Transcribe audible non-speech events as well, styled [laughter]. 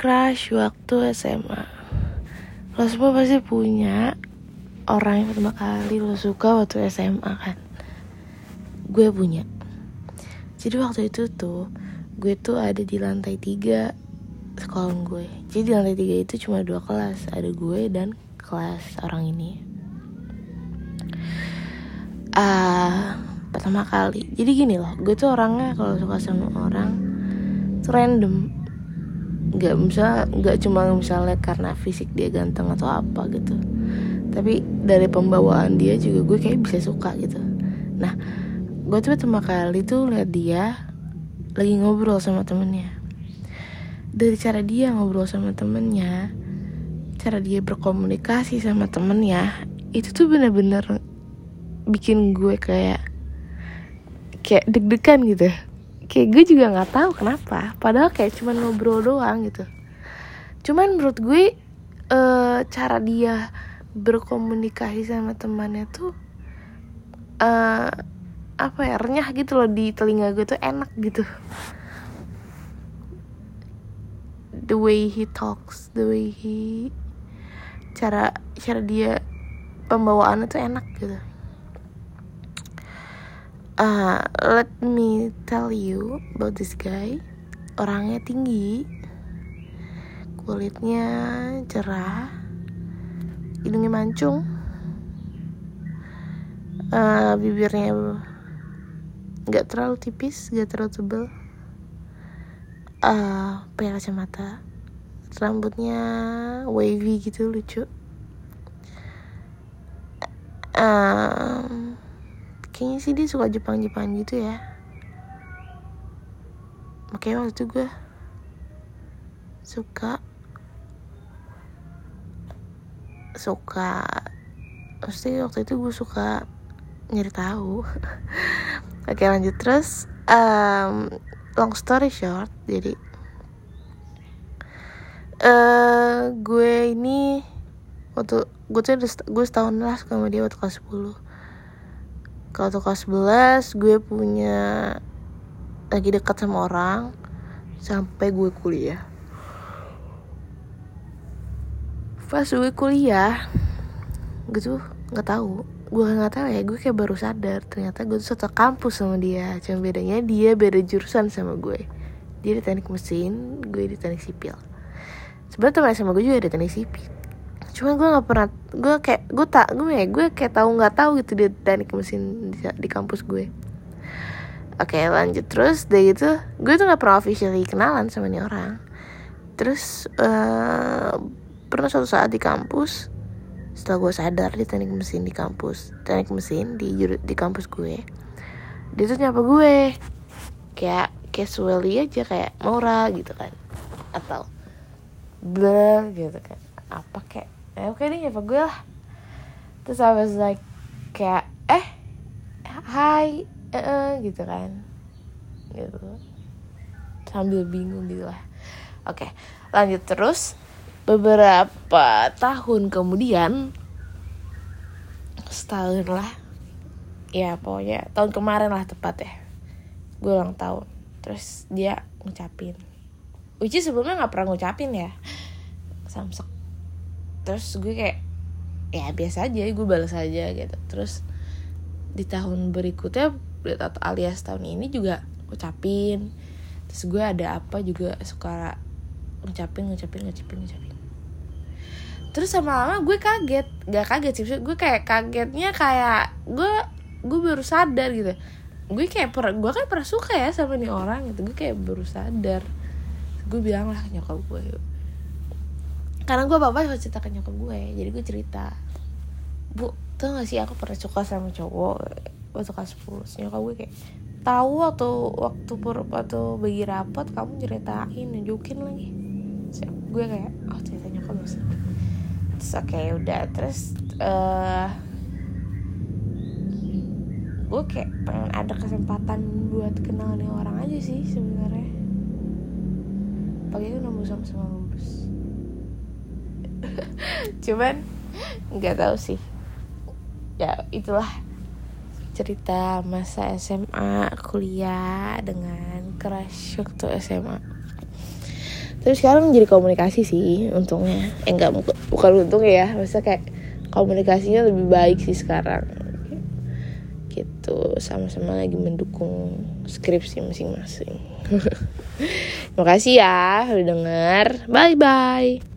crush waktu SMA Lo semua pasti punya orang yang pertama kali lo suka waktu SMA kan? Gue punya. Jadi waktu itu tuh Gue tuh ada di lantai tiga sekolah gue. Jadi di lantai tiga itu cuma dua kelas Ada gue dan kelas orang ini. Ah, pertama kali. Jadi gini loh Gue tuh orangnya kalau suka sama orang Tuh random nggak bisa nggak cuma misalnya karena fisik dia ganteng atau apa gitu. Tapi dari pembawaan dia juga gue kayak bisa suka gitu. Nah gue tuh pertama kali tuh lihat dia lagi ngobrol sama temennya. Dari cara dia ngobrol sama temennya cara dia berkomunikasi sama temennya itu tuh bener-bener bikin gue kayak kayak deg-degan gitu kayak gue juga nggak tahu kenapa. Padahal kayak cuman ngobrol doang gitu. Cuman menurut gue uh, cara dia berkomunikasi sama temannya tuh uh, apa ya renyah gitu loh di telinga gue tuh enak gitu. The way he talks the way he cara cara dia pembawaannya tuh enak gitu uh, let me tell you about this guy. Orangnya tinggi. Kulitnya cerah. Hidungnya mancung. Uh, bibirnya nggak terlalu tipis nggak terlalu tebel. Uh, pakai kacamata. Rambutnya wavy gitu lucu. Um, kayaknya sih dia suka Jepang-Jepang gitu ya. Makanya waktu itu gue suka suka. Pasti waktu itu gue suka nyari tahu. [laughs] Oke lanjut. Terus um, long story short jadi uh, gue ini waktu gue tuh gue setahun lah sama dia waktu kelas 10 kalau tuh kelas 11 gue punya lagi dekat sama orang sampai gue kuliah. Pas gue kuliah gue tuh nggak tahu. Gue nggak tahu ya gue kayak baru sadar. Ternyata gue tuh satu kampus sama dia. Cuma bedanya dia beda jurusan sama gue. Dia di teknik mesin gue di teknik sipil. Sebenarnya teman sama gue juga di teknik sipil cuma gue nggak pernah gue kayak gue tak gue ya gue kayak tahu nggak tahu gitu di teknik mesin di, di kampus gue. Oke lanjut. Terus dari itu gue tuh nggak pernah officially kenalan sama nih orang. Terus uh, pernah suatu saat di kampus setelah gue sadar di teknik mesin di kampus teknik mesin di di kampus gue dia tuh nyapa gue. Kayak casually aja kayak Maura gitu kan. Atau bla gitu kan. Apa kayak eh, oke okay, nyapa gue lah. Terus I was like kayak eh hai eh uh, gitu kan. Gitu. Sambil bingung gitu lah. Oke lanjut terus. Beberapa tahun kemudian setahun lah. Ya pokoknya tahun kemarin lah tepat ya gue ulang tahun. Terus dia ngucapin. Is sebelumnya nggak pernah ngucapin ya. Samsek terus gue kayak ya biasa aja gue balas aja gitu. Terus di tahun berikutnya alias tahun ini juga ucapin terus gue ada apa juga suka ngucapin ngucapin ngucapin ngucapin. Terus sama lama gue kaget gak kaget sih gue kayak kagetnya kayak gue gue baru sadar gitu. Gue kayak per gue kan pernah suka ya sama nih orang gitu gue kayak baru sadar. Gue bilang lah nyokap gue karena gue apa apa cerita ke nyokap gue jadi gue cerita. Bu tuh gak sih aku pernah suka sama cowok waktu kelas 10 nyokap gue kayak tahu waktu waktu per waktu bagi rapot kamu ceritain nunjukin lagi. So, gue kayak oh cerita nyokap gue terus oke okay, udah. Terus uh, gue kayak pengen ada kesempatan buat kenal nih orang aja sih sebenarnya. Pagi itu nembus sama sama lulus [laughs] cuman nggak tahu sih. Ya itulah cerita masa SMA kuliah dengan crush waktu SMA tapi sekarang jadi komunikasi sih untungnya. Eh enggak bukan untung ya. Maksudnya kayak komunikasinya lebih baik sih sekarang. Gitu sama-sama lagi mendukung skripsi masing-masing. [laughs] Terima kasih ya udah denger. Bye bye